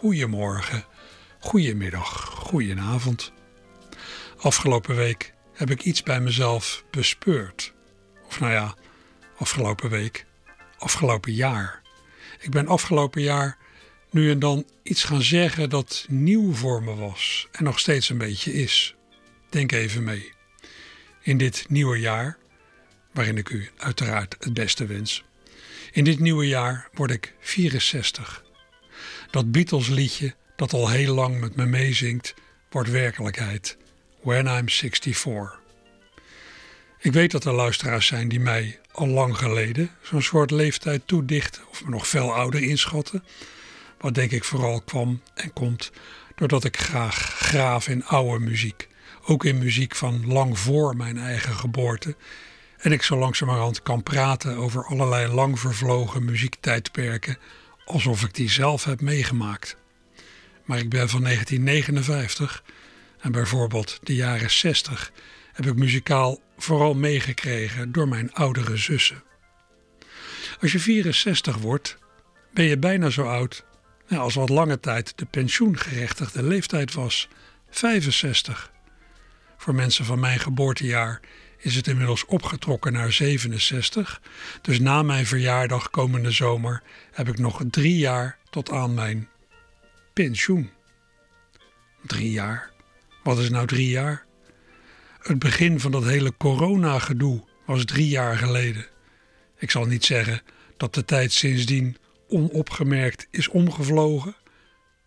Goedemorgen, goedemiddag, goedenavond. Afgelopen week heb ik iets bij mezelf bespeurd. Of nou ja, afgelopen week, afgelopen jaar. Ik ben afgelopen jaar nu en dan iets gaan zeggen dat nieuw voor me was en nog steeds een beetje is. Denk even mee. In dit nieuwe jaar, waarin ik u uiteraard het beste wens. In dit nieuwe jaar word ik 64. Dat Beatles liedje dat al heel lang met me meezingt, wordt werkelijkheid. When I'm 64. Ik weet dat er luisteraars zijn die mij al lang geleden zo'n soort leeftijd toedichten of me nog veel ouder inschatten. Wat denk ik vooral kwam en komt doordat ik graag graaf in oude muziek. Ook in muziek van lang voor mijn eigen geboorte. En ik zo langzamerhand kan praten over allerlei lang vervlogen muziektijdperken alsof ik die zelf heb meegemaakt. Maar ik ben van 1959 en bijvoorbeeld de jaren 60 heb ik muzikaal vooral meegekregen door mijn oudere zussen. Als je 64 wordt, ben je bijna zo oud als wat lange tijd de pensioengerechtigde leeftijd was, 65. Voor mensen van mijn geboortejaar is het inmiddels opgetrokken naar 67. Dus na mijn verjaardag komende zomer heb ik nog drie jaar tot aan mijn pensioen. Drie jaar? Wat is nou drie jaar? Het begin van dat hele corona-gedoe was drie jaar geleden. Ik zal niet zeggen dat de tijd sindsdien onopgemerkt is omgevlogen,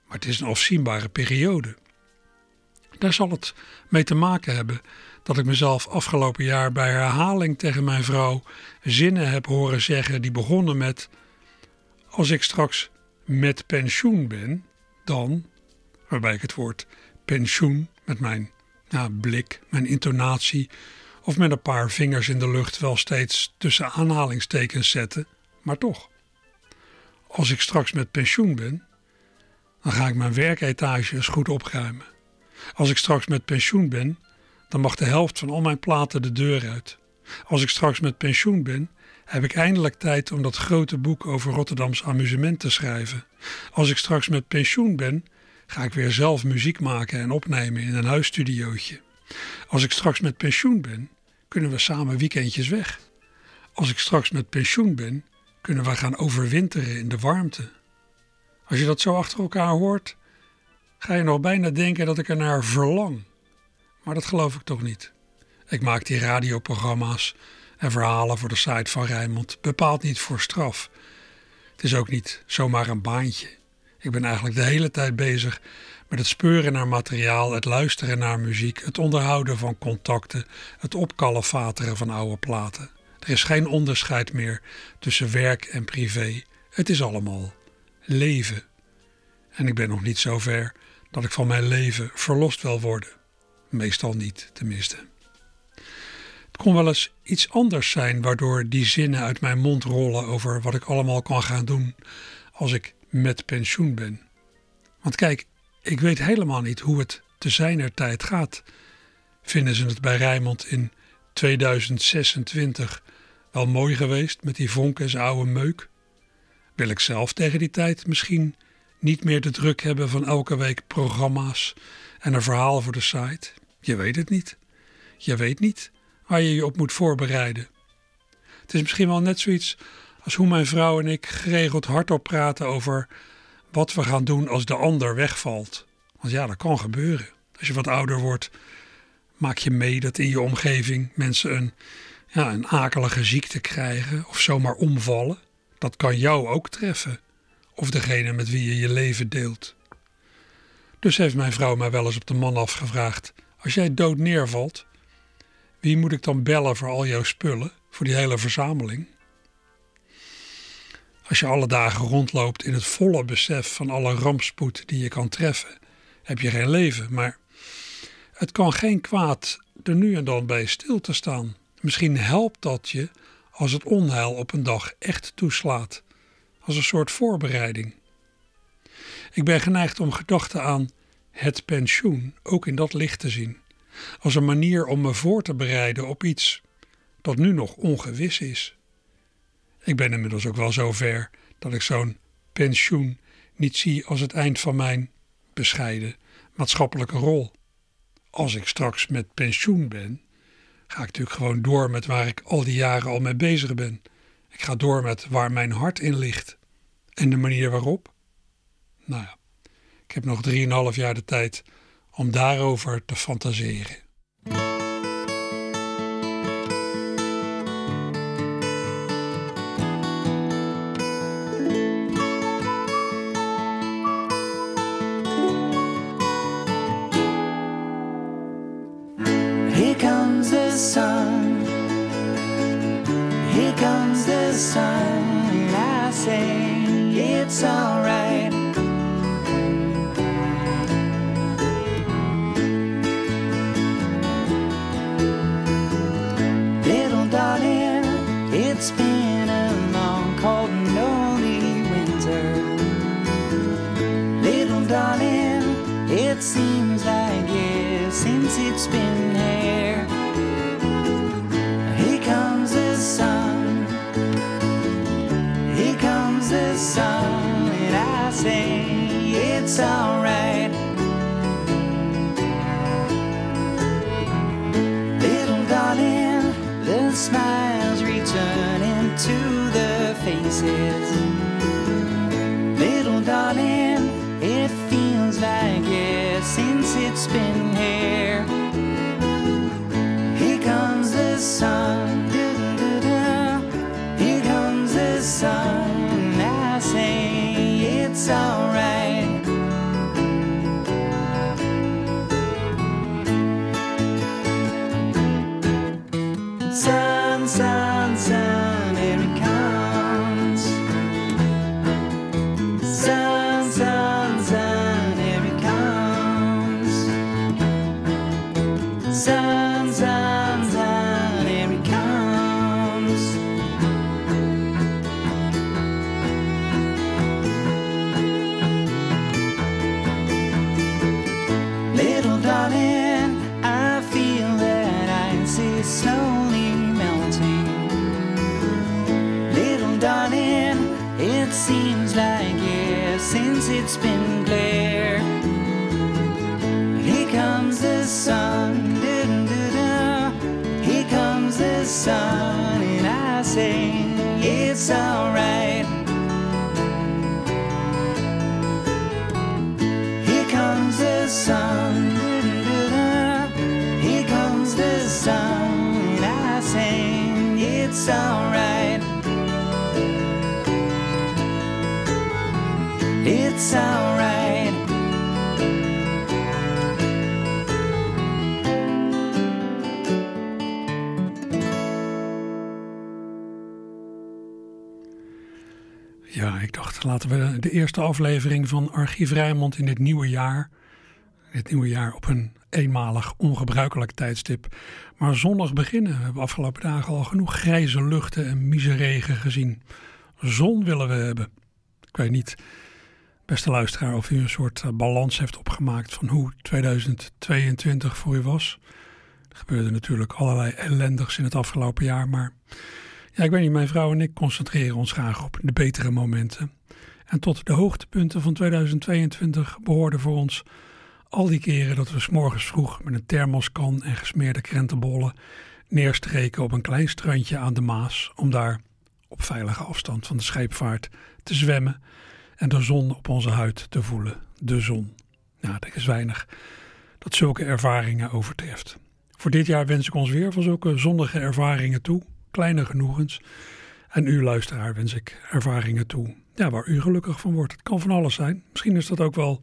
maar het is een afzienbare periode. Daar zal het mee te maken hebben dat ik mezelf afgelopen jaar bij herhaling tegen mijn vrouw zinnen heb horen zeggen die begonnen met: Als ik straks met pensioen ben, dan, waarbij ik het woord pensioen met mijn blik, mijn intonatie of met een paar vingers in de lucht wel steeds tussen aanhalingstekens zette, maar toch. Als ik straks met pensioen ben, dan ga ik mijn werketage eens goed opruimen. Als ik straks met pensioen ben, dan mag de helft van al mijn platen de deur uit. Als ik straks met pensioen ben, heb ik eindelijk tijd om dat grote boek over Rotterdams amusement te schrijven. Als ik straks met pensioen ben, ga ik weer zelf muziek maken en opnemen in een huisstudiootje. Als ik straks met pensioen ben, kunnen we samen weekendjes weg. Als ik straks met pensioen ben, kunnen we gaan overwinteren in de warmte. Als je dat zo achter elkaar hoort, ga je nog bijna denken dat ik er naar verlang. Maar dat geloof ik toch niet. Ik maak die radioprogramma's en verhalen voor de site van Rijnmond bepaald niet voor straf. Het is ook niet zomaar een baantje. Ik ben eigenlijk de hele tijd bezig met het speuren naar materiaal, het luisteren naar muziek, het onderhouden van contacten, het opkalefateren van oude platen. Er is geen onderscheid meer tussen werk en privé. Het is allemaal leven. En ik ben nog niet zo ver dat ik van mijn leven verlost wil worden. Meestal niet, tenminste. Het kon wel eens iets anders zijn waardoor die zinnen uit mijn mond rollen over wat ik allemaal kan gaan doen als ik met pensioen ben. Want kijk, ik weet helemaal niet hoe het te zijner tijd gaat. Vinden ze het bij Rijmond in 2026 wel mooi geweest met die vonkens oude meuk? Wil ik zelf tegen die tijd misschien niet meer de druk hebben van elke week programma's en een verhaal voor de site? Je weet het niet. Je weet niet waar je je op moet voorbereiden. Het is misschien wel net zoiets als hoe mijn vrouw en ik geregeld hardop praten over wat we gaan doen als de ander wegvalt. Want ja, dat kan gebeuren. Als je wat ouder wordt, maak je mee dat in je omgeving mensen een, ja, een akelige ziekte krijgen of zomaar omvallen. Dat kan jou ook treffen. Of degene met wie je je leven deelt. Dus heeft mijn vrouw mij wel eens op de man afgevraagd: Als jij dood neervalt, wie moet ik dan bellen voor al jouw spullen, voor die hele verzameling? Als je alle dagen rondloopt in het volle besef van alle rampspoed die je kan treffen, heb je geen leven. Maar het kan geen kwaad er nu en dan bij stil te staan. Misschien helpt dat je als het onheil op een dag echt toeslaat, als een soort voorbereiding. Ik ben geneigd om gedachten aan het pensioen ook in dat licht te zien, als een manier om me voor te bereiden op iets dat nu nog ongewis is. Ik ben inmiddels ook wel zo ver dat ik zo'n pensioen niet zie als het eind van mijn bescheiden maatschappelijke rol. Als ik straks met pensioen ben, ga ik natuurlijk gewoon door met waar ik al die jaren al mee bezig ben. Ik ga door met waar mijn hart in ligt. En de manier waarop? Nou ja, ik heb nog drieënhalf jaar de tijd om daarover te fantaseren. it's alright. Little darling, little smiles return into the faces. Laten we de eerste aflevering van Archief Rijnmond in dit nieuwe jaar. Dit nieuwe jaar op een eenmalig ongebruikelijk tijdstip. Maar zonnig beginnen. We hebben afgelopen dagen al genoeg grijze luchten en miseregen gezien. Zon willen we hebben. Ik weet niet, beste luisteraar, of u een soort eh, balans heeft opgemaakt van hoe 2022 voor u was. Er gebeurde natuurlijk allerlei ellendigs in het afgelopen jaar, maar ja, ik weet niet, mijn vrouw en ik concentreren ons graag op de betere momenten. En tot de hoogtepunten van 2022 behoorden voor ons al die keren dat we s morgens vroeg met een thermoskan en gesmeerde krentenbollen neerstreken op een klein strandje aan de Maas om daar op veilige afstand van de scheepvaart te zwemmen en de zon op onze huid te voelen. De zon. Nou, er is weinig dat zulke ervaringen overtreft. Voor dit jaar wens ik ons weer van zulke zonnige ervaringen toe, kleine genoegens. En u luisteraar wens ik ervaringen toe ja, waar u gelukkig van wordt. Het kan van alles zijn. Misschien is dat ook wel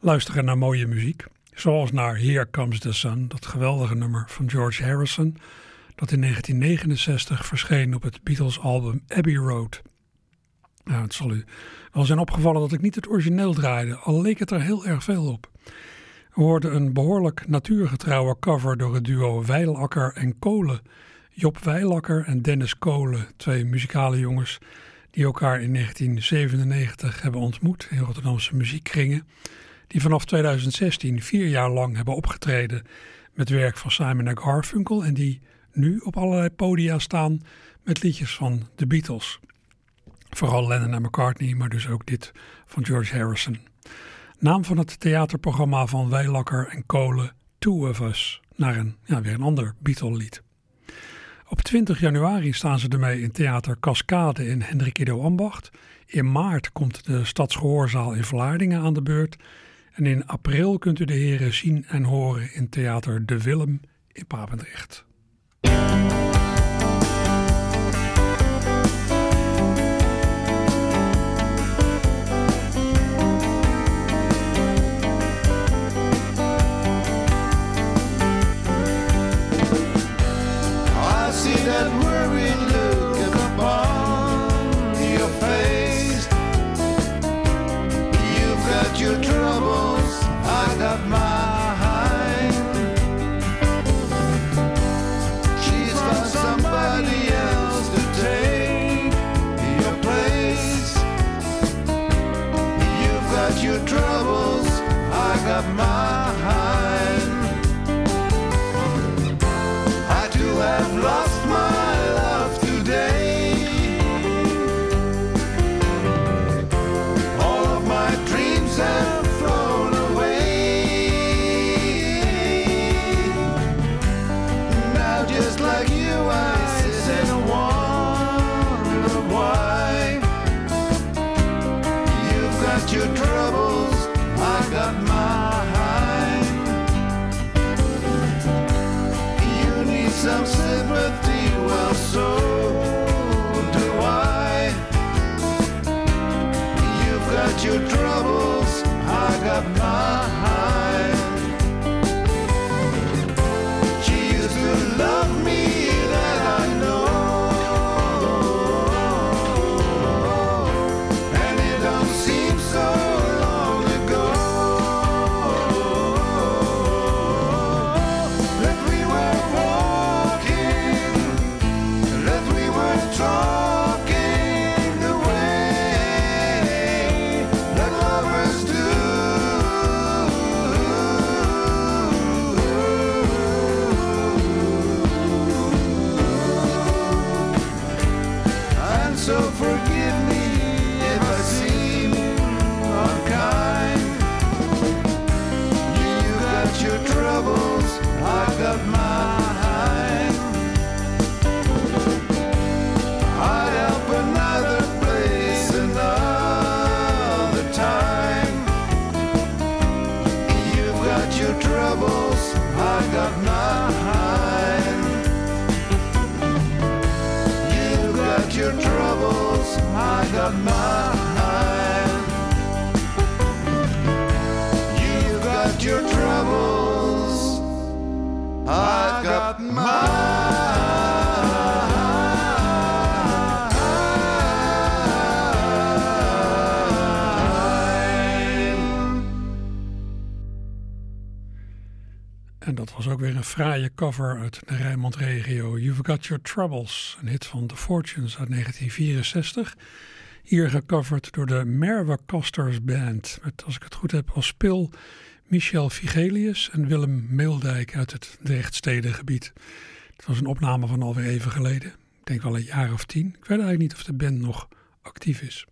luisteren naar mooie muziek. Zoals naar Here Comes the Sun, dat geweldige nummer van George Harrison, dat in 1969 verscheen op het Beatles-album Abbey Road. Nou, het zal u wel zijn opgevallen dat ik niet het origineel draaide, al leek het er heel erg veel op. We hoorden een behoorlijk natuurgetrouwe cover door het duo Weilakker en Kolen. Job Weilakker en Dennis Kolen, twee muzikale jongens die elkaar in 1997 hebben ontmoet in Rotterdamse muziekkringen. Die vanaf 2016 vier jaar lang hebben opgetreden met werk van Simon Garfunkel en die nu op allerlei podia staan met liedjes van de Beatles. Vooral Lennon en McCartney, maar dus ook dit van George Harrison. Naam van het theaterprogramma van Weilakker en Kolen, Two of Us, naar een, ja, weer een ander Beatle-lied. Op 20 januari staan ze ermee in Theater Cascade in Hendrik Ido Ambacht. In maart komt de Stadsgehoorzaal in Vlaardingen aan de beurt. En in april kunt u de heren zien en horen in Theater De Willem in Papendrecht. that fraaie cover uit de Rijnmond-regio. You've Got Your Troubles, een hit van The Fortunes uit 1964. Hier gecoverd door de Merwe Costers Band. Met, als ik het goed heb, als spil Michel Vigelius en Willem Meeldijk uit het Drechtstedengebied. Het was een opname van alweer even geleden. Ik denk wel een jaar of tien. Ik weet eigenlijk niet of de band nog actief is.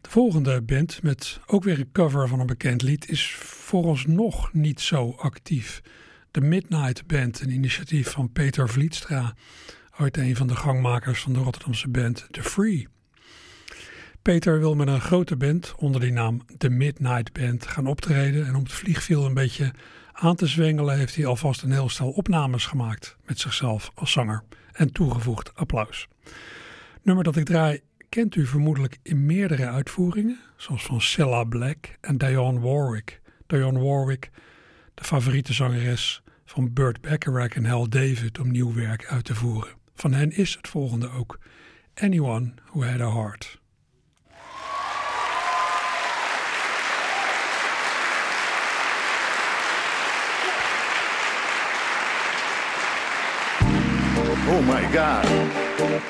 De volgende band, met ook weer een cover van een bekend lied, is vooralsnog niet zo actief. De Midnight Band, een initiatief van Peter Vlietstra, ooit een van de gangmakers van de Rotterdamse band The Free. Peter wil met een grote band onder die naam The Midnight Band gaan optreden en om het vliegveld een beetje aan te zwengelen heeft hij alvast een heel stel opnames gemaakt met zichzelf als zanger en toegevoegd applaus. Nummer dat ik draai kent u vermoedelijk in meerdere uitvoeringen, zoals van Cilla Black en Dionne Warwick. Dionne Warwick de favoriete zangeres van Burt Bacharach en Hal David om nieuw werk uit te voeren. Van hen is het volgende ook: Anyone Who Had a Heart. My God,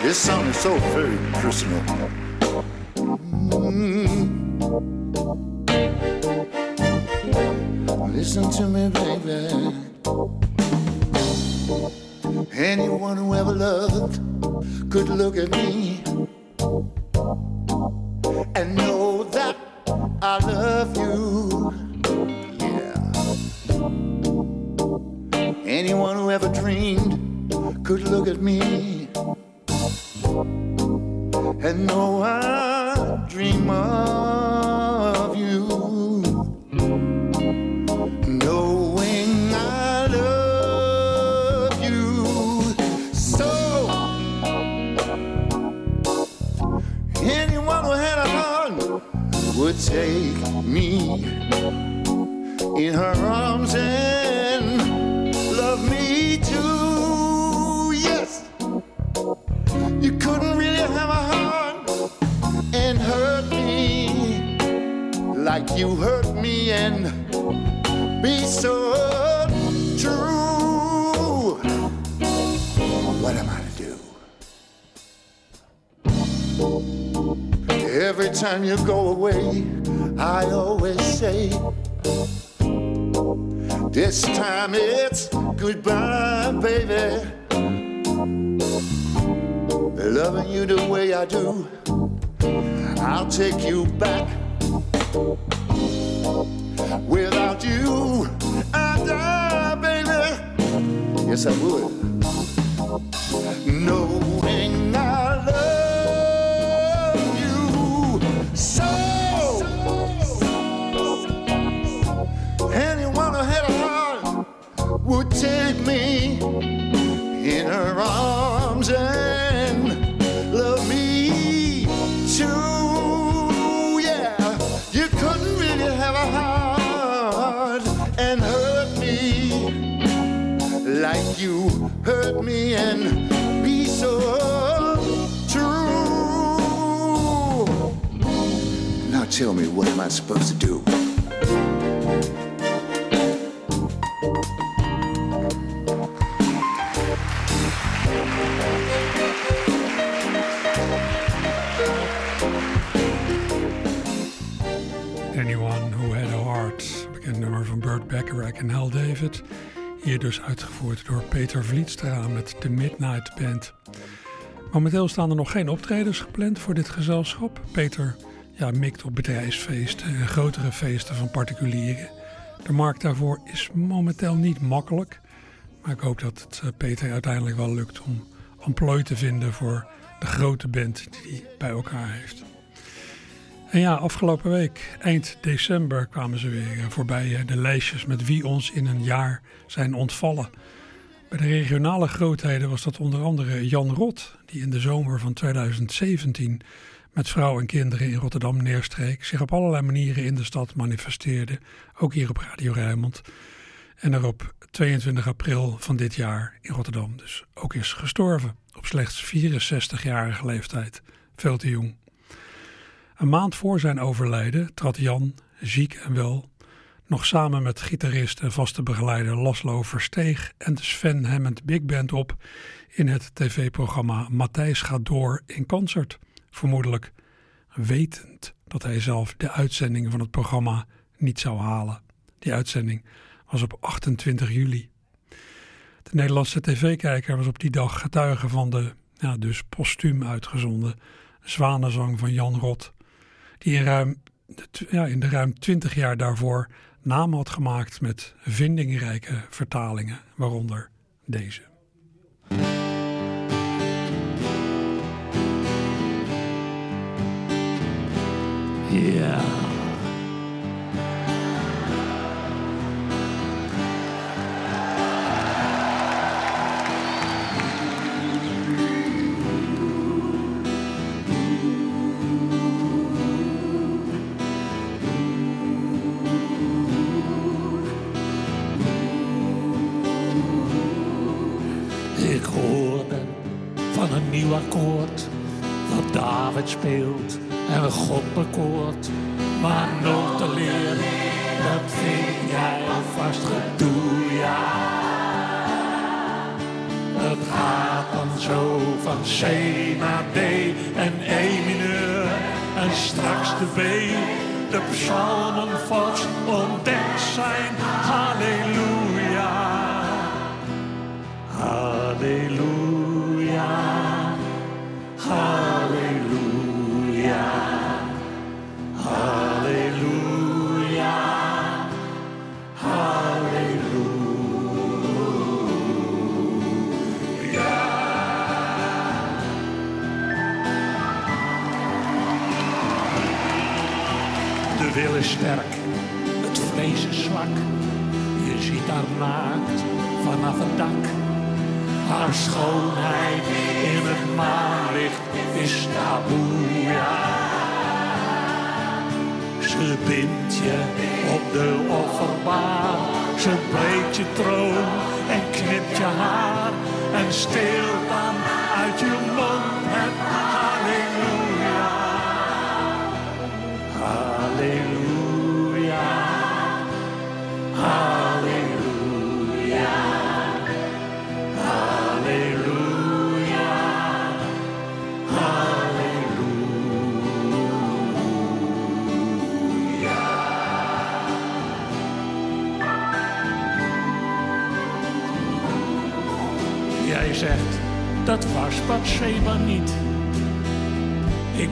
this song is so very personal. Mm. Listen to me, baby. Anyone who ever loved could look at me tell me, what am I supposed to do? Anyone Who Had a Heart. Bekend nummer van Burt Bacharach en Hal David. Hier dus uitgevoerd door Peter Vlietstra met de Midnight Band. Momenteel staan er nog geen optredens gepland voor dit gezelschap. Peter ja, mikt op bedrijfsfeesten en grotere feesten van particulieren. De markt daarvoor is momenteel niet makkelijk. Maar ik hoop dat het eh, Peter uiteindelijk wel lukt om amplooi te vinden voor de grote band die hij bij elkaar heeft. En ja, afgelopen week, eind december, kwamen ze weer eh, voorbij eh, de lijstjes met wie ons in een jaar zijn ontvallen. Bij de regionale grootheden was dat onder andere Jan Rot, die in de zomer van 2017 met vrouw en kinderen in Rotterdam neerstreek, zich op allerlei manieren in de stad manifesteerde, ook hier op Radio Rijnmond. En er op 22 april van dit jaar in Rotterdam dus ook is gestorven, op slechts 64-jarige leeftijd, veel te jong. Een maand voor zijn overlijden trad Jan, ziek en wel, nog samen met gitarist en vaste begeleider Laszlo Versteeg en de Sven Hammond Big Band op in het tv-programma Matthijs gaat door in concert. Vermoedelijk wetend dat hij zelf de uitzending van het programma niet zou halen. Die uitzending was op 28 juli. De Nederlandse tv-kijker was op die dag getuige van de, ja, dus postuum uitgezonden, zwanenzang van Jan Rot die in, ruim, ja, in de ruim 20 jaar daarvoor naam had gemaakt met vindingrijke vertalingen, waaronder deze. Ja. Maar noten leren, dat vind jij alvast gedoe, ja. Het gaat dan zo van C naar D en E mineur en straks de B. De psalmen vast ontdekt zijn. Halleluja. Halleluja.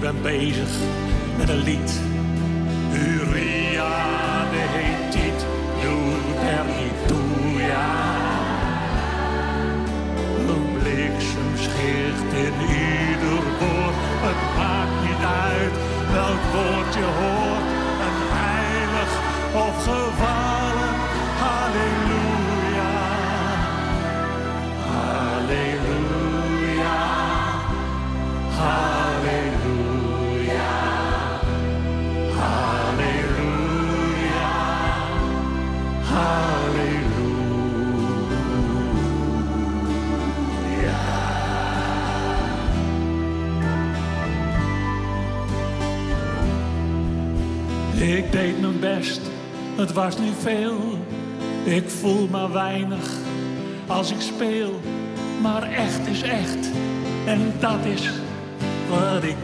Ben bezig met een lied. Het was niet veel. Ik voel maar weinig als ik speel. Maar echt is echt, en dat is wat ik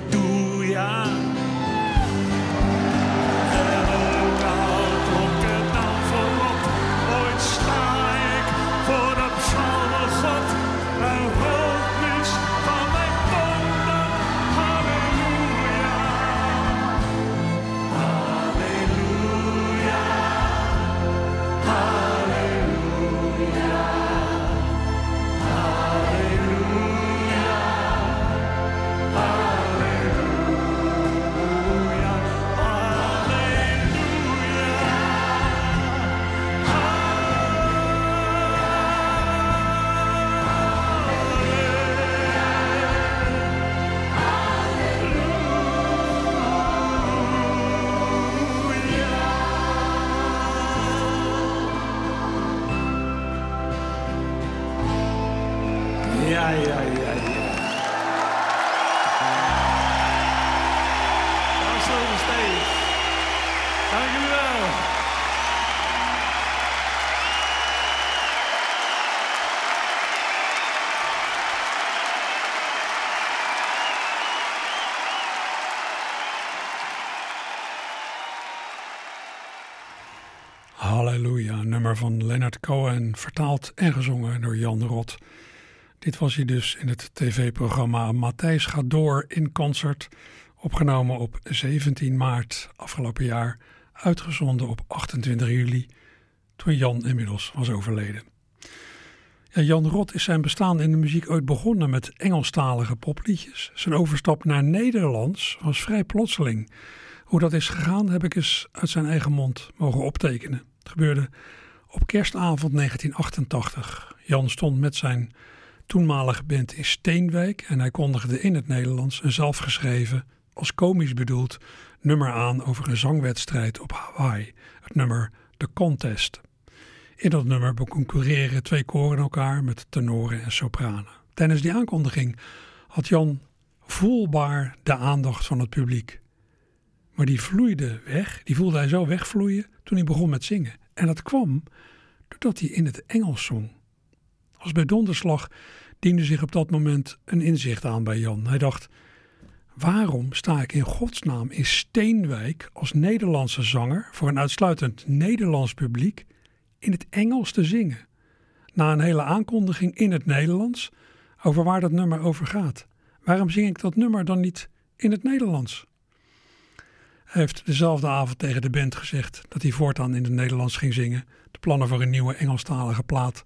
van Leonard Cohen, vertaald en gezongen door Jan Rot. Dit was hij dus in het tv-programma Matthijs gaat door in concert, opgenomen op 17 maart afgelopen jaar, uitgezonden op 28 juli, toen Jan inmiddels was overleden. Ja, Jan Rot is zijn bestaan in de muziek ooit begonnen met Engelstalige popliedjes. Zijn overstap naar Nederlands was vrij plotseling. Hoe dat is gegaan heb ik eens uit zijn eigen mond mogen optekenen. Het gebeurde op kerstavond 1988. Jan stond met zijn toenmalige band in Steenwijk en hij kondigde in het Nederlands een zelfgeschreven, als komisch bedoeld, nummer aan over een zangwedstrijd op Hawaii. Het nummer The Contest. In dat nummer beconcurreren twee koren elkaar met tenoren en sopranen. Tijdens die aankondiging had Jan voelbaar de aandacht van het publiek. Maar die vloeide weg, die voelde hij zo wegvloeien toen hij begon met zingen. En dat kwam doordat hij in het Engels zong. Als bij donderslag diende zich op dat moment een inzicht aan bij Jan. Hij dacht: waarom sta ik in godsnaam in Steenwijk als Nederlandse zanger voor een uitsluitend Nederlands publiek in het Engels te zingen? Na een hele aankondiging in het Nederlands over waar dat nummer over gaat. Waarom zing ik dat nummer dan niet in het Nederlands? Heeft dezelfde avond tegen de band gezegd dat hij voortaan in het Nederlands ging zingen. De plannen voor een nieuwe Engelstalige plaat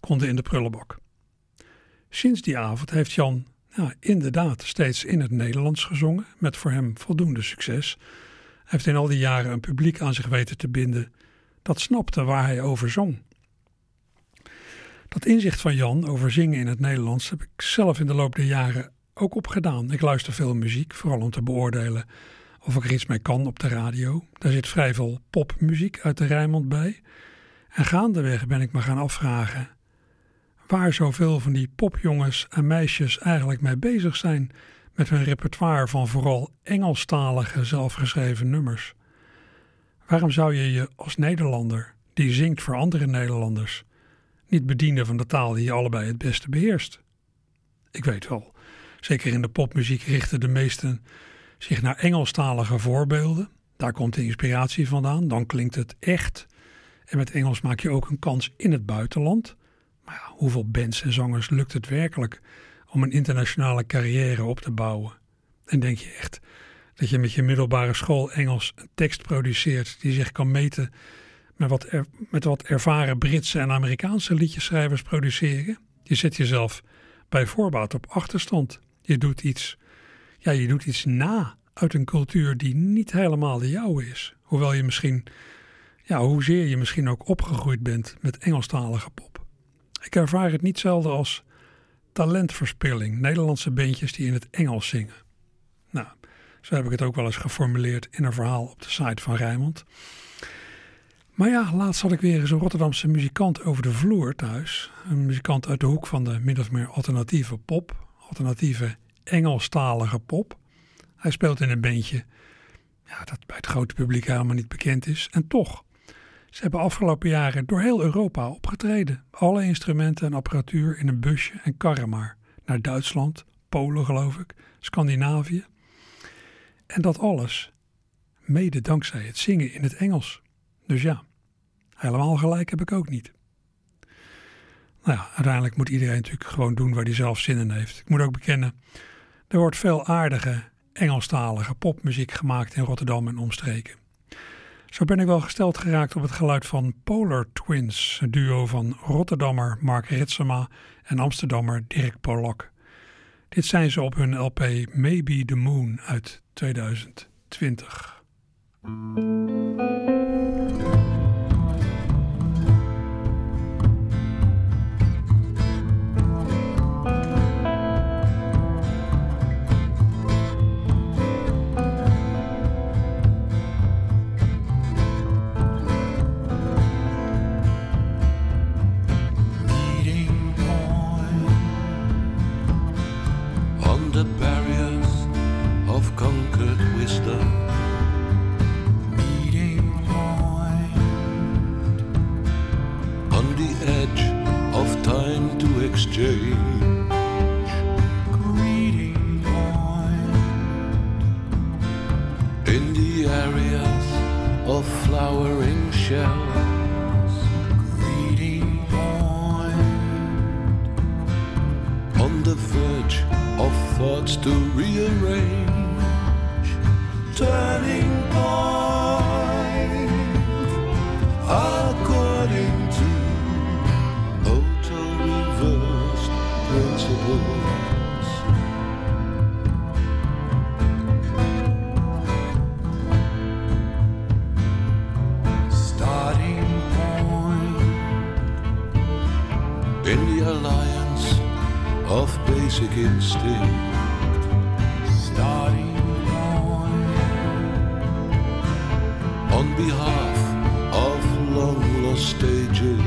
konden in de prullenbak. Sinds die avond heeft Jan ja, inderdaad steeds in het Nederlands gezongen, met voor hem voldoende succes. Hij heeft in al die jaren een publiek aan zich weten te binden dat snapte waar hij over zong. Dat inzicht van Jan over zingen in het Nederlands heb ik zelf in de loop der jaren ook opgedaan. Ik luister veel muziek, vooral om te beoordelen of ik er iets mee kan op de radio. Daar zit vrij veel popmuziek uit de Rijnmond bij. En gaandeweg ben ik me gaan afvragen waar zoveel van die popjongens en meisjes eigenlijk mee bezig zijn met hun repertoire van vooral Engelstalige zelfgeschreven nummers. Waarom zou je je als Nederlander, die zingt voor andere Nederlanders, niet bedienen van de taal die je allebei het beste beheerst? Ik weet wel, zeker in de popmuziek richten de meesten zich naar Engelstalige voorbeelden. Daar komt de inspiratie vandaan, dan klinkt het echt. En met Engels maak je ook een kans in het buitenland. Maar ja, hoeveel bands en zangers lukt het werkelijk om een internationale carrière op te bouwen? En denk je echt dat je met je middelbare school Engels een tekst produceert die zich kan meten met wat, met wat ervaren Britse en Amerikaanse liedjeschrijvers produceren? Je zet jezelf bij voorbaat op achterstand. Je doet iets, ja, je doet iets na uit een cultuur die niet helemaal de jouwe is. Hoewel je misschien, ja, hoezeer je misschien ook opgegroeid bent met Engelstalige pop. Ik ervaar het niet zelden als talentverspilling. Nederlandse bandjes die in het Engels zingen. Nou, zo heb ik het ook wel eens geformuleerd in een verhaal op de site van Rijmond. Maar ja, laatst had ik weer eens een Rotterdamse muzikant over de vloer thuis. Een muzikant uit de hoek van de min of meer alternatieve pop, alternatieve Engelstalige pop. Hij speelt in een bandje ja, dat bij het grote publiek helemaal niet bekend is. En toch, ze hebben afgelopen jaren door heel Europa opgetreden. Alle instrumenten en apparatuur in een busje en karren maar. Naar Duitsland, Polen geloof ik, Scandinavië. En dat alles mede dankzij het zingen in het Engels. Dus ja, helemaal gelijk heb ik ook niet. Nou ja, uiteindelijk moet iedereen natuurlijk gewoon doen waar hij zelf zin in heeft. Ik moet ook bekennen, er wordt veel aardige Engelstalige popmuziek gemaakt in Rotterdam en omstreken. Zo ben ik wel gesteld geraakt op het geluid van Polar Twins, een duo van Rotterdammer Mark Ritsema en Amsterdammer Dirk Polak. Dit zijn ze op hun LP Maybe the Moon uit 2020. to exchange. Greeting point in the areas of flowering shells. Greeting point on the verge of thoughts to rearrange. Turning point. basic instinct. Starting point on behalf of long lost stages,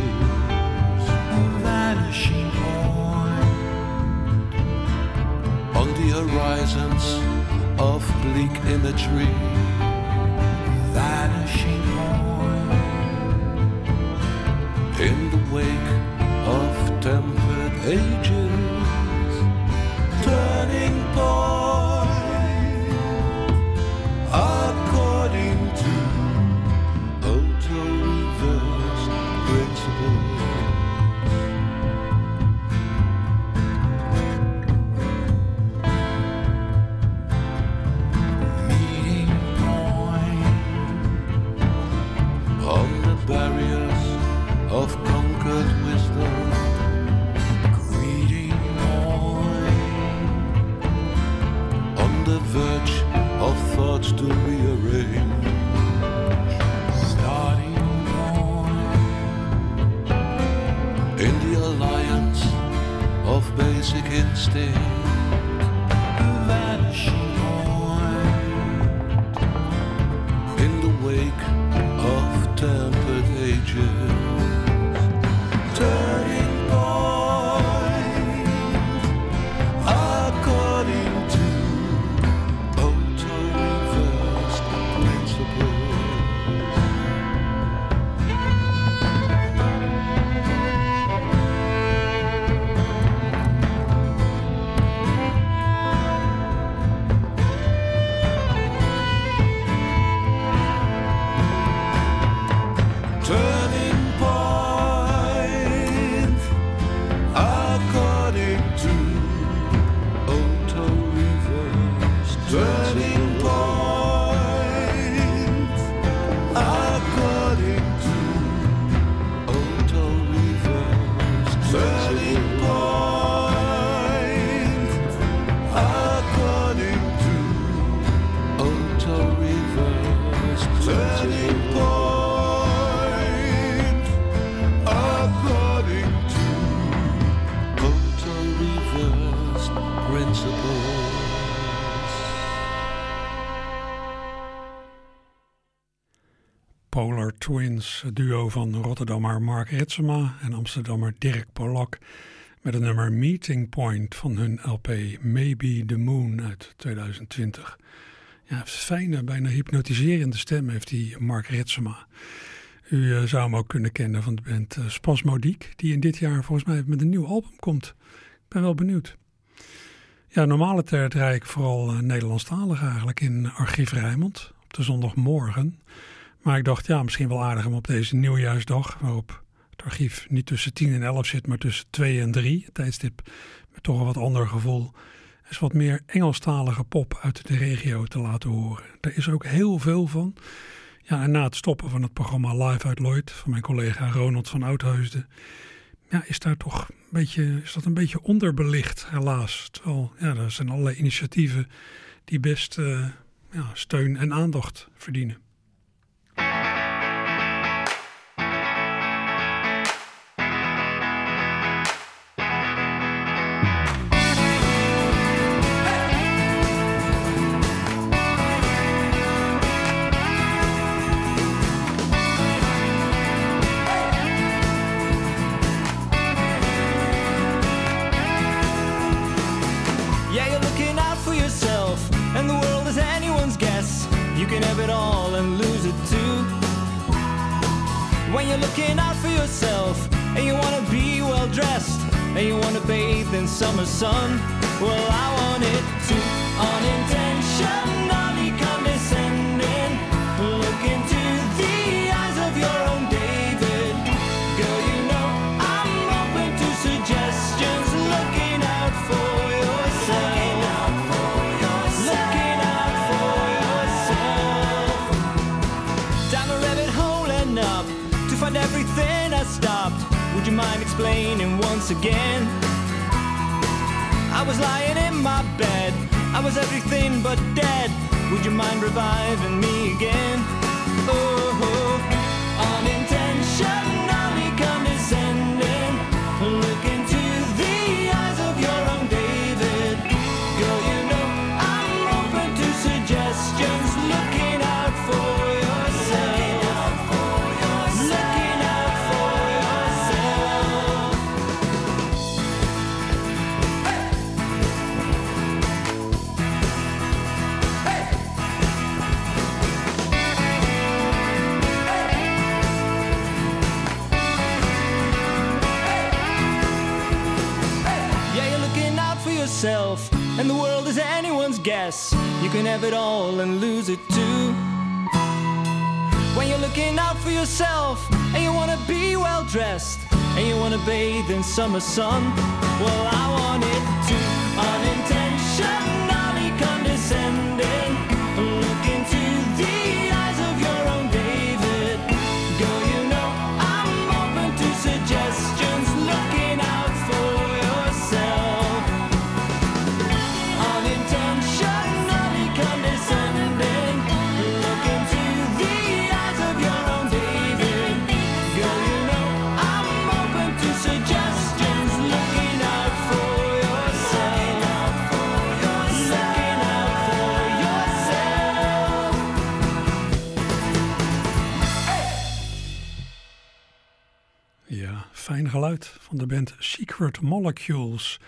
vanishing point on the horizons of bleak imagery. Polar Twins, duo van Rotterdammer Mark Ritsema en Amsterdammer Dirk Polak met het nummer Meeting Point van hun LP Maybe the Moon uit 2020. Ja, fijne, bijna hypnotiserende stem heeft die Mark Ritsema. U eh, zou hem ook kunnen kennen van de band uh, Spasmodiek, die in dit jaar volgens mij met een nieuw album komt. Ik ben wel benieuwd. Ja, normale tijd draai ik vooral uh, Nederlandstalig eigenlijk in Archief Rijmond op de zondagmorgen. Maar ik dacht, ja, misschien wel aardig om op deze nieuwjaarsdag, waarop het archief niet tussen 10 en 11 zit, maar tussen 2 en 3, het tijdstip met toch een wat ander gevoel, is wat meer Engelstalige pop uit de regio te laten horen. Daar is ook heel veel van. Ja, en na het stoppen van het programma Live uit Lloyd van mijn collega Ronald van Oudheusden, ja, is daar toch een beetje, is dat een beetje onderbelicht, helaas. Terwijl, ja, er zijn allerlei initiatieven die best uh, ja, steun en aandacht verdienen. Looking out for yourself and you wanna be well dressed and you wanna bathe in summer sun. Well, I want it to explaining once again? I was lying in my bed. I was everything but dead. Would you mind reviving me again? Guess. You can have it all and lose it too. When you're looking out for yourself, and you wanna be well dressed, and you wanna bathe in summer sun, well, I want it van de band Secret Molecules.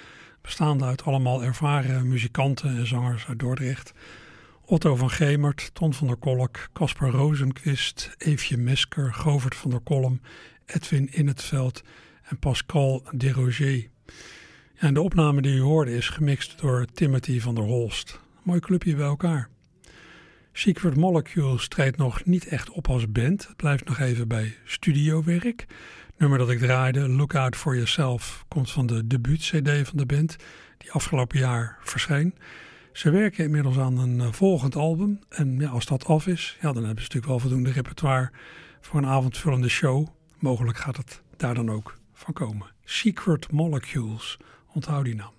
Bestaande uit allemaal ervaren muzikanten en zangers uit Dordrecht. Otto van Gemert, Ton van der Kolk, Casper Rozenquist, Eefje Mesker, Govert van der Kolm, Edwin In het Veld en Pascal Desroger. Ja, en de opname die u hoorde is gemixt door Timothy van der Holst. Mooi clubje bij elkaar. Secret Molecules treedt nog niet echt op als band. Het blijft nog even bij studiowerk. Nummer dat ik draaide, Look Out For Yourself, komt van de debuut-cd van de band, die afgelopen jaar verscheen. Ze werken inmiddels aan een eh, volgend album. En ja, als dat af is, ja, dan hebben ze natuurlijk wel voldoende repertoire voor een avondvullende show. Mogelijk gaat het daar dan ook van komen. Secret Molecules, onthoud die naam.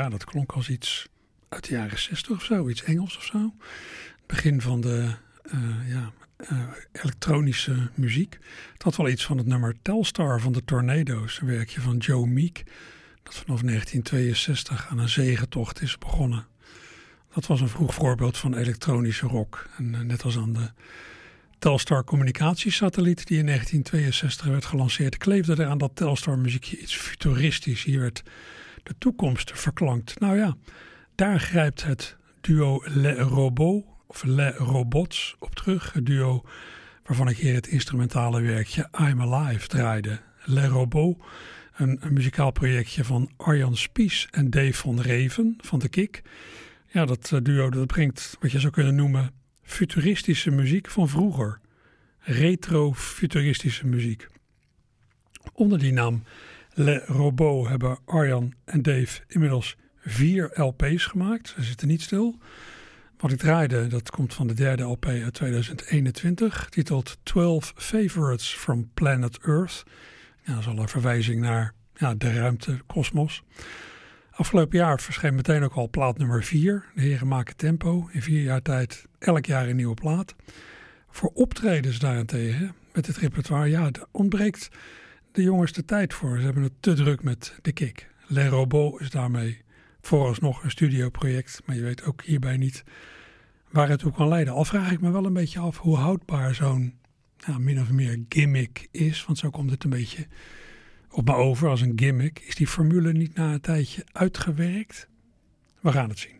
Ja, dat klonk als iets uit de jaren 60 of zo, iets Engels of zo. Begin van de uh, ja, uh, elektronische muziek. Het had wel iets van het nummer Telstar van de Tornado's, een werkje van Joe Meek, dat vanaf 1962 aan een zegentocht is begonnen. Dat was een vroeg voorbeeld van elektronische rock. En uh, net als aan de Telstar communicatiesatelliet die in 1962 werd gelanceerd, kleefde er aan dat Telstar muziekje iets futuristisch. Hier werd de toekomst verklankt. Nou ja, daar grijpt het duo Le Robot of Le Robots op terug. Het duo waarvan ik hier het instrumentale werkje I'm Alive draaide. Le Robot, een, een muzikaal projectje van Arjan Spies en Dave van Reven van de Kik. Ja, dat eh, duo dat brengt wat je zou kunnen noemen futuristische muziek van vroeger. Retro-futuristische muziek. Onder die naam Le Robot hebben Arjan en Dave inmiddels vier LP's gemaakt. Ze zitten niet stil. Wat ik draaide, dat komt van de derde LP uit 2021, getiteld 12 Favorites from Planet Earth. Dat is al een verwijzing naar de ruimte, kosmos. Afgelopen jaar verscheen meteen ook al plaat nummer 4. De heren maken tempo. In vier jaar tijd elk jaar een nieuwe plaat. Voor optredens daarentegen, met het repertoire, ja, ontbreekt de jongens de tijd voor. Ze hebben het te druk met de kick. Le Robot is daarmee vooralsnog een studioproject, maar je weet ook hierbij niet waar het toe kan leiden. Al vraag ik me wel een beetje af hoe houdbaar zo'n min of meer gimmick is, want zo komt het een beetje op me over als een gimmick. Is die formule niet na een tijdje uitgewerkt? We gaan het zien.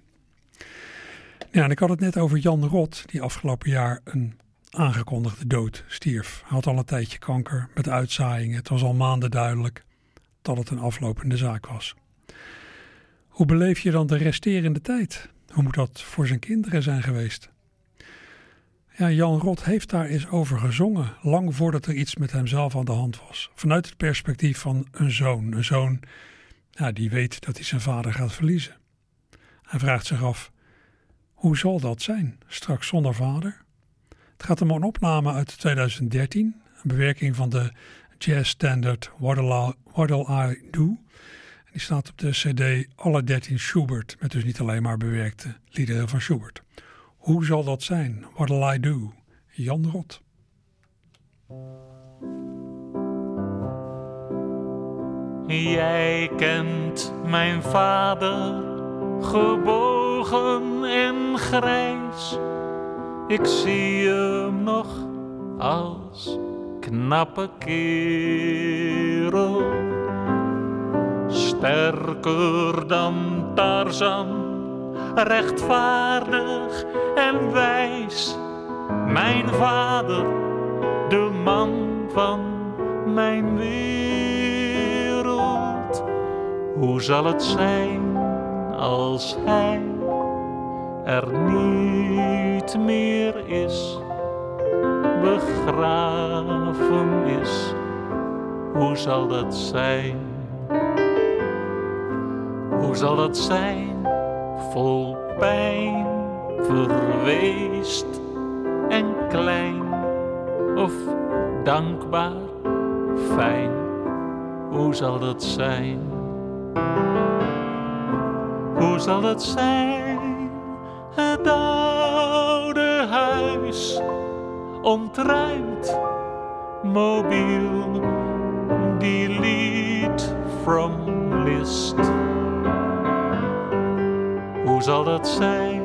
Ja, en ik had het net over Jan Rot, die afgelopen jaar een aangekondigde dood stierf. Hij had al een tijdje kanker met uitzaaiingen. Het was al maanden duidelijk dat het een aflopende zaak was. Hoe beleef je dan de resterende tijd? Hoe moet dat voor zijn kinderen zijn geweest? Ja, Jan Rot heeft daar eens over gezongen, lang voordat er iets met hemzelf aan de hand was. Vanuit het perspectief van een zoon. Een zoon die weet dat hij zijn vader gaat verliezen. Hij vraagt zich af, hoe zal dat zijn, straks zonder vader? Het gaat om een opname uit 2013, een bewerking van de jazzstandard What'll I, Do. Die staat op de cd Alle 13 Schubert, met dus niet alleen maar bewerkte liederen van Schubert. Hoe zal dat zijn? What'll I do? Jan Rot. Jij kent mijn vader, gebogen en grijs. Ik zie hem nog als knappe kerel. Sterker dan Tarzan rechtvaardig en wijs. Mijn vader, de man van mijn wereld. Hoe zal het zijn als hij er niet meer is, begraven is? Hoe zal dat zijn? Hoe zal dat zijn? vol pijn, verweest en klein, of dankbaar, fijn, hoe zal dat zijn? Hoe zal het zijn, het oude huis, ontruimd, mobiel, delete from list hoe zal dat zijn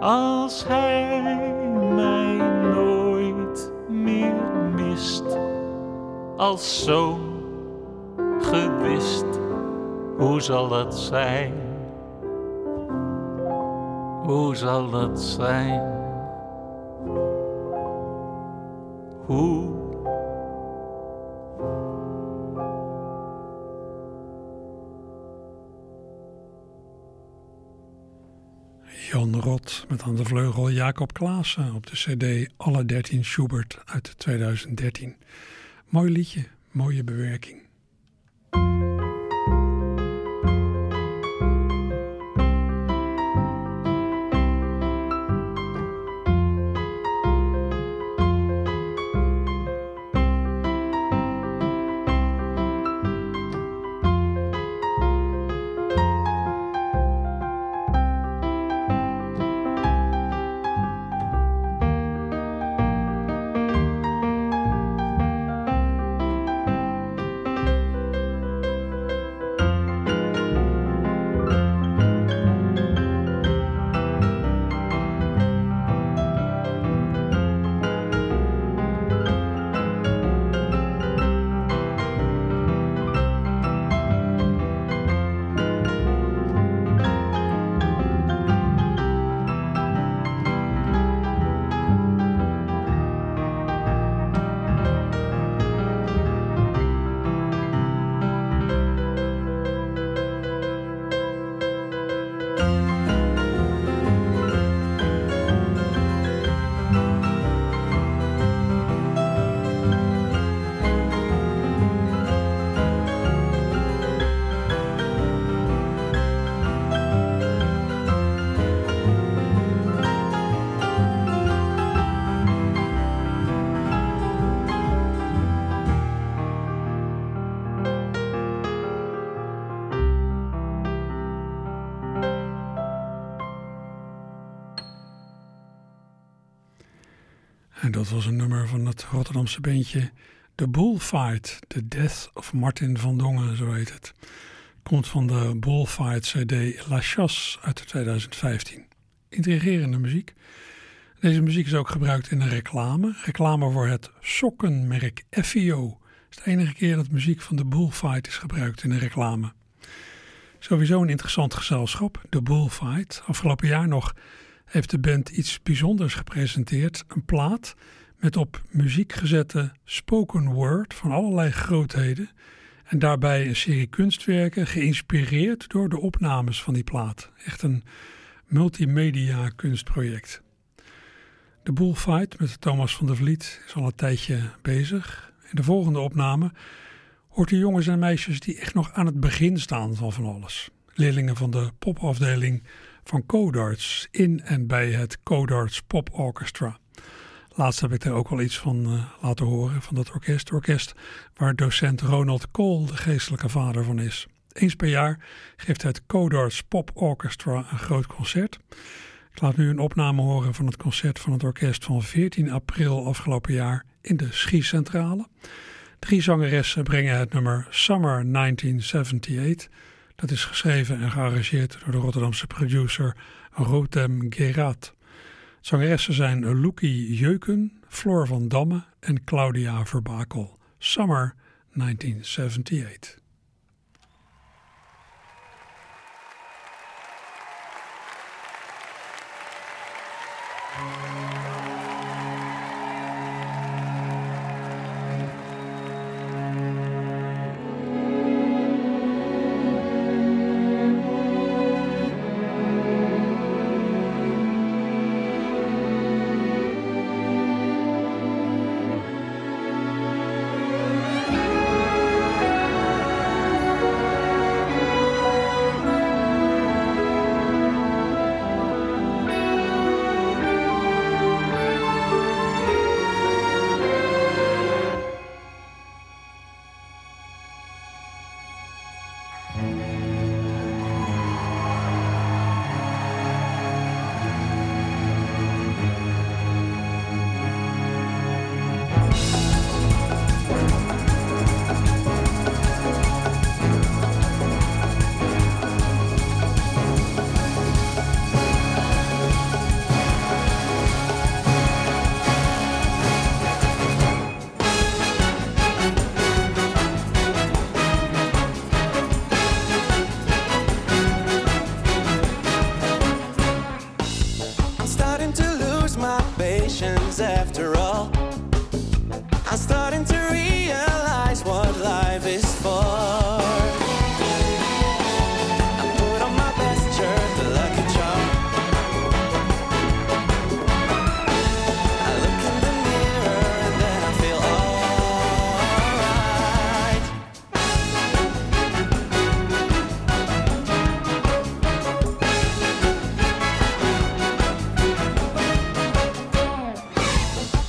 als hij mij nooit meer mist? Als zoon gewist, hoe zal dat zijn? Hoe zal dat zijn? Hoe Jan Rot met aan de vleugel Jacob Klaassen op de cd Alle 13 Schubert uit 2013. Mooi liedje, mooie bewerking. En dat was een nummer van het Rotterdamse bandje The Bullfight, The Death of Martin van Dongen, zo heet het. Komt van de Bullfight CD La Chasse uit 2015. Intrigerende muziek. Deze muziek is ook gebruikt in een reclame. Reclame voor het sokkenmerk Effio. Het is de enige keer dat muziek van de Bullfight is gebruikt in een reclame. Sowieso een interessant gezelschap, de Bullfight. Afgelopen jaar nog heeft de band iets bijzonders gepresenteerd. Een plaat met op muziek gezette spoken word van allerlei grootheden. En daarbij een serie kunstwerken geïnspireerd door de opnames van die plaat. Echt een multimedia kunstproject. De Bullfight met Thomas van der Vliet is al een tijdje bezig. In de volgende opname hoort de jongens en meisjes die echt nog aan het begin staan van van alles. Leerlingen van de popafdeling van Codarts in en bij het Codarts Pop Orchestra. Laatst heb ik er ook wel iets van uh, laten horen, van dat orkest. Orkest waar docent Ronald Cole de geestelijke vader van is. Eens per jaar geeft het Codarts Pop Orchestra een groot concert. Ik laat nu een opname horen van het concert van het orkest van 14 april afgelopen jaar in de Schiecentrale. Drie zangeressen brengen het nummer Summer 1978. Dat is geschreven en gearrangeerd door de Rotterdamse producer Rotem Gerat. Zangeressen zijn Loekie Jeuken, Floor van Damme en Claudia Verbakel. Summer 1978.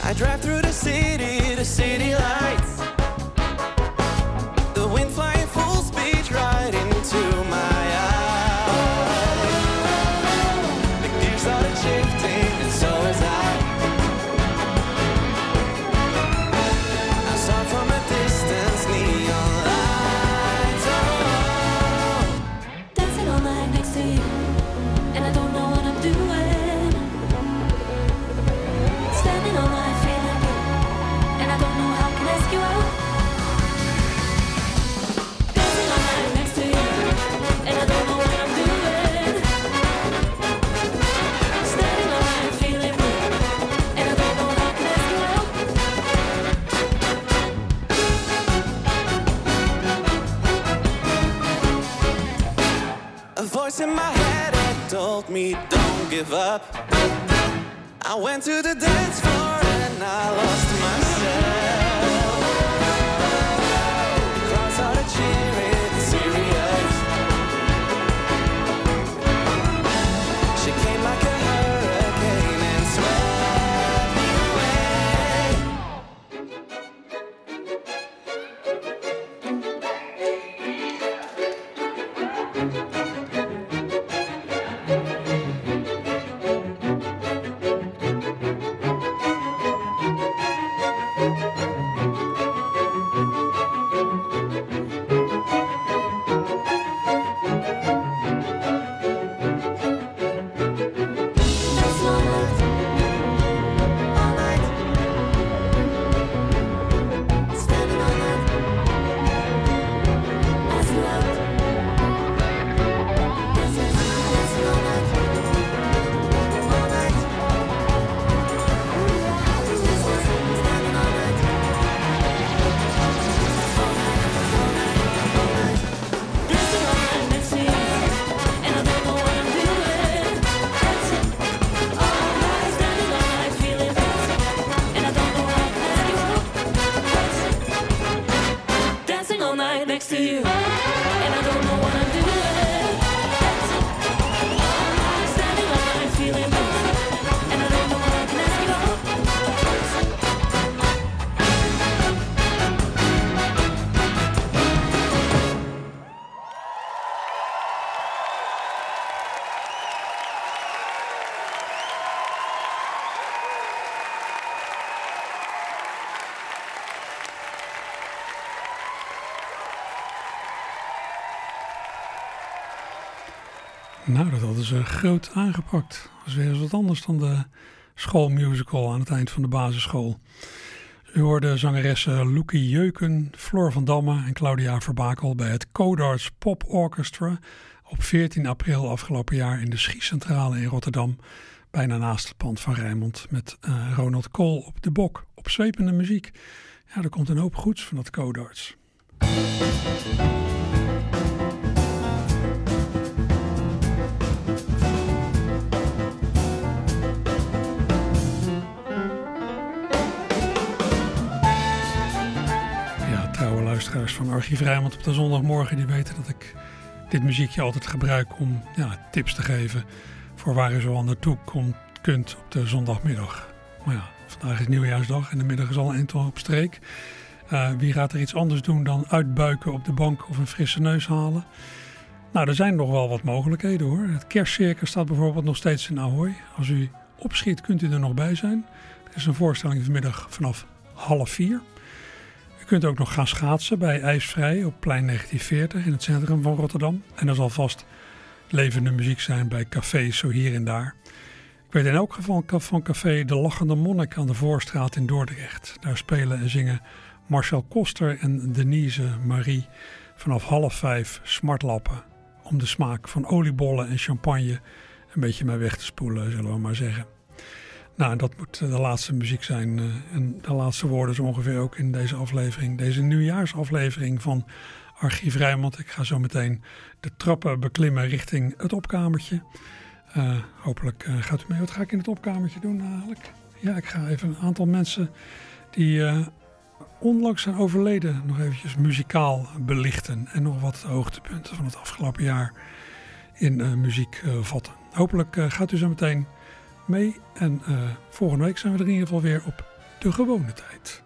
I drive through the city, the city lights. Give up. I went to the dance floor and I lost groot aangepakt. Dat was weer eens wat anders dan de schoolmusical aan het eind van de basisschool. U hoorde zangeressen Loekie Jeuken, Floor van Damme en Claudia Verbakel bij het Codarts Pop Orchestra op 14 april afgelopen jaar in de Schiecentrale in Rotterdam, bijna naast het pand van Rijnmond, met uh, Ronald Kool op de bok, op zwepende muziek. Ja, er komt een hoop goeds van dat Codarts. Luisteraars van Archief Rijnmond op de zondagmorgen... die weten dat ik dit muziekje altijd gebruik om ja, tips te geven... voor waar je zo aan naartoe komt, kunt op de zondagmiddag. Maar ja, vandaag is nieuwjaarsdag en de middag is al een op streek. Uh, wie gaat er iets anders doen dan uitbuiken op de bank of een frisse neus halen? Nou, er zijn nog wel wat mogelijkheden hoor. Het kerstcircus staat bijvoorbeeld nog steeds in Ahoy. Als u opschiet kunt u er nog bij zijn. Er is een voorstelling vanmiddag vanaf half vier kunt ook nog gaan schaatsen bij IJsvrij op plein 1940 in het centrum van Rotterdam. En er zal vast levende muziek zijn bij cafés zo hier en daar. Ik weet in elk geval van café De Lachende Monnik aan de Voorstraat in Dordrecht. Daar spelen en zingen Marcel Koster en Denise Marie vanaf half vijf smartlappen. Om de smaak van oliebollen en champagne een beetje mee weg te spoelen, zullen we maar zeggen. Nou, dat moet de laatste muziek zijn. Eh, en de laatste woorden zo ongeveer ook in deze aflevering. Deze nieuwjaarsaflevering van Archief Rijnmond. Ik ga zo meteen de trappen beklimmen richting het opkamertje. Uh, hopelijk gaat u mee. Wat ga ik in het opkamertje doen eigenlijk? Ja, ik ga even een aantal mensen die onlangs zijn overleden nog eventjes muzikaal belichten. En nog wat hoogtepunten van het afgelopen jaar in muziek vatten. Hopelijk gaat u zo meteen mee. En uh, volgende week zijn we er in ieder geval weer op de gewone tijd.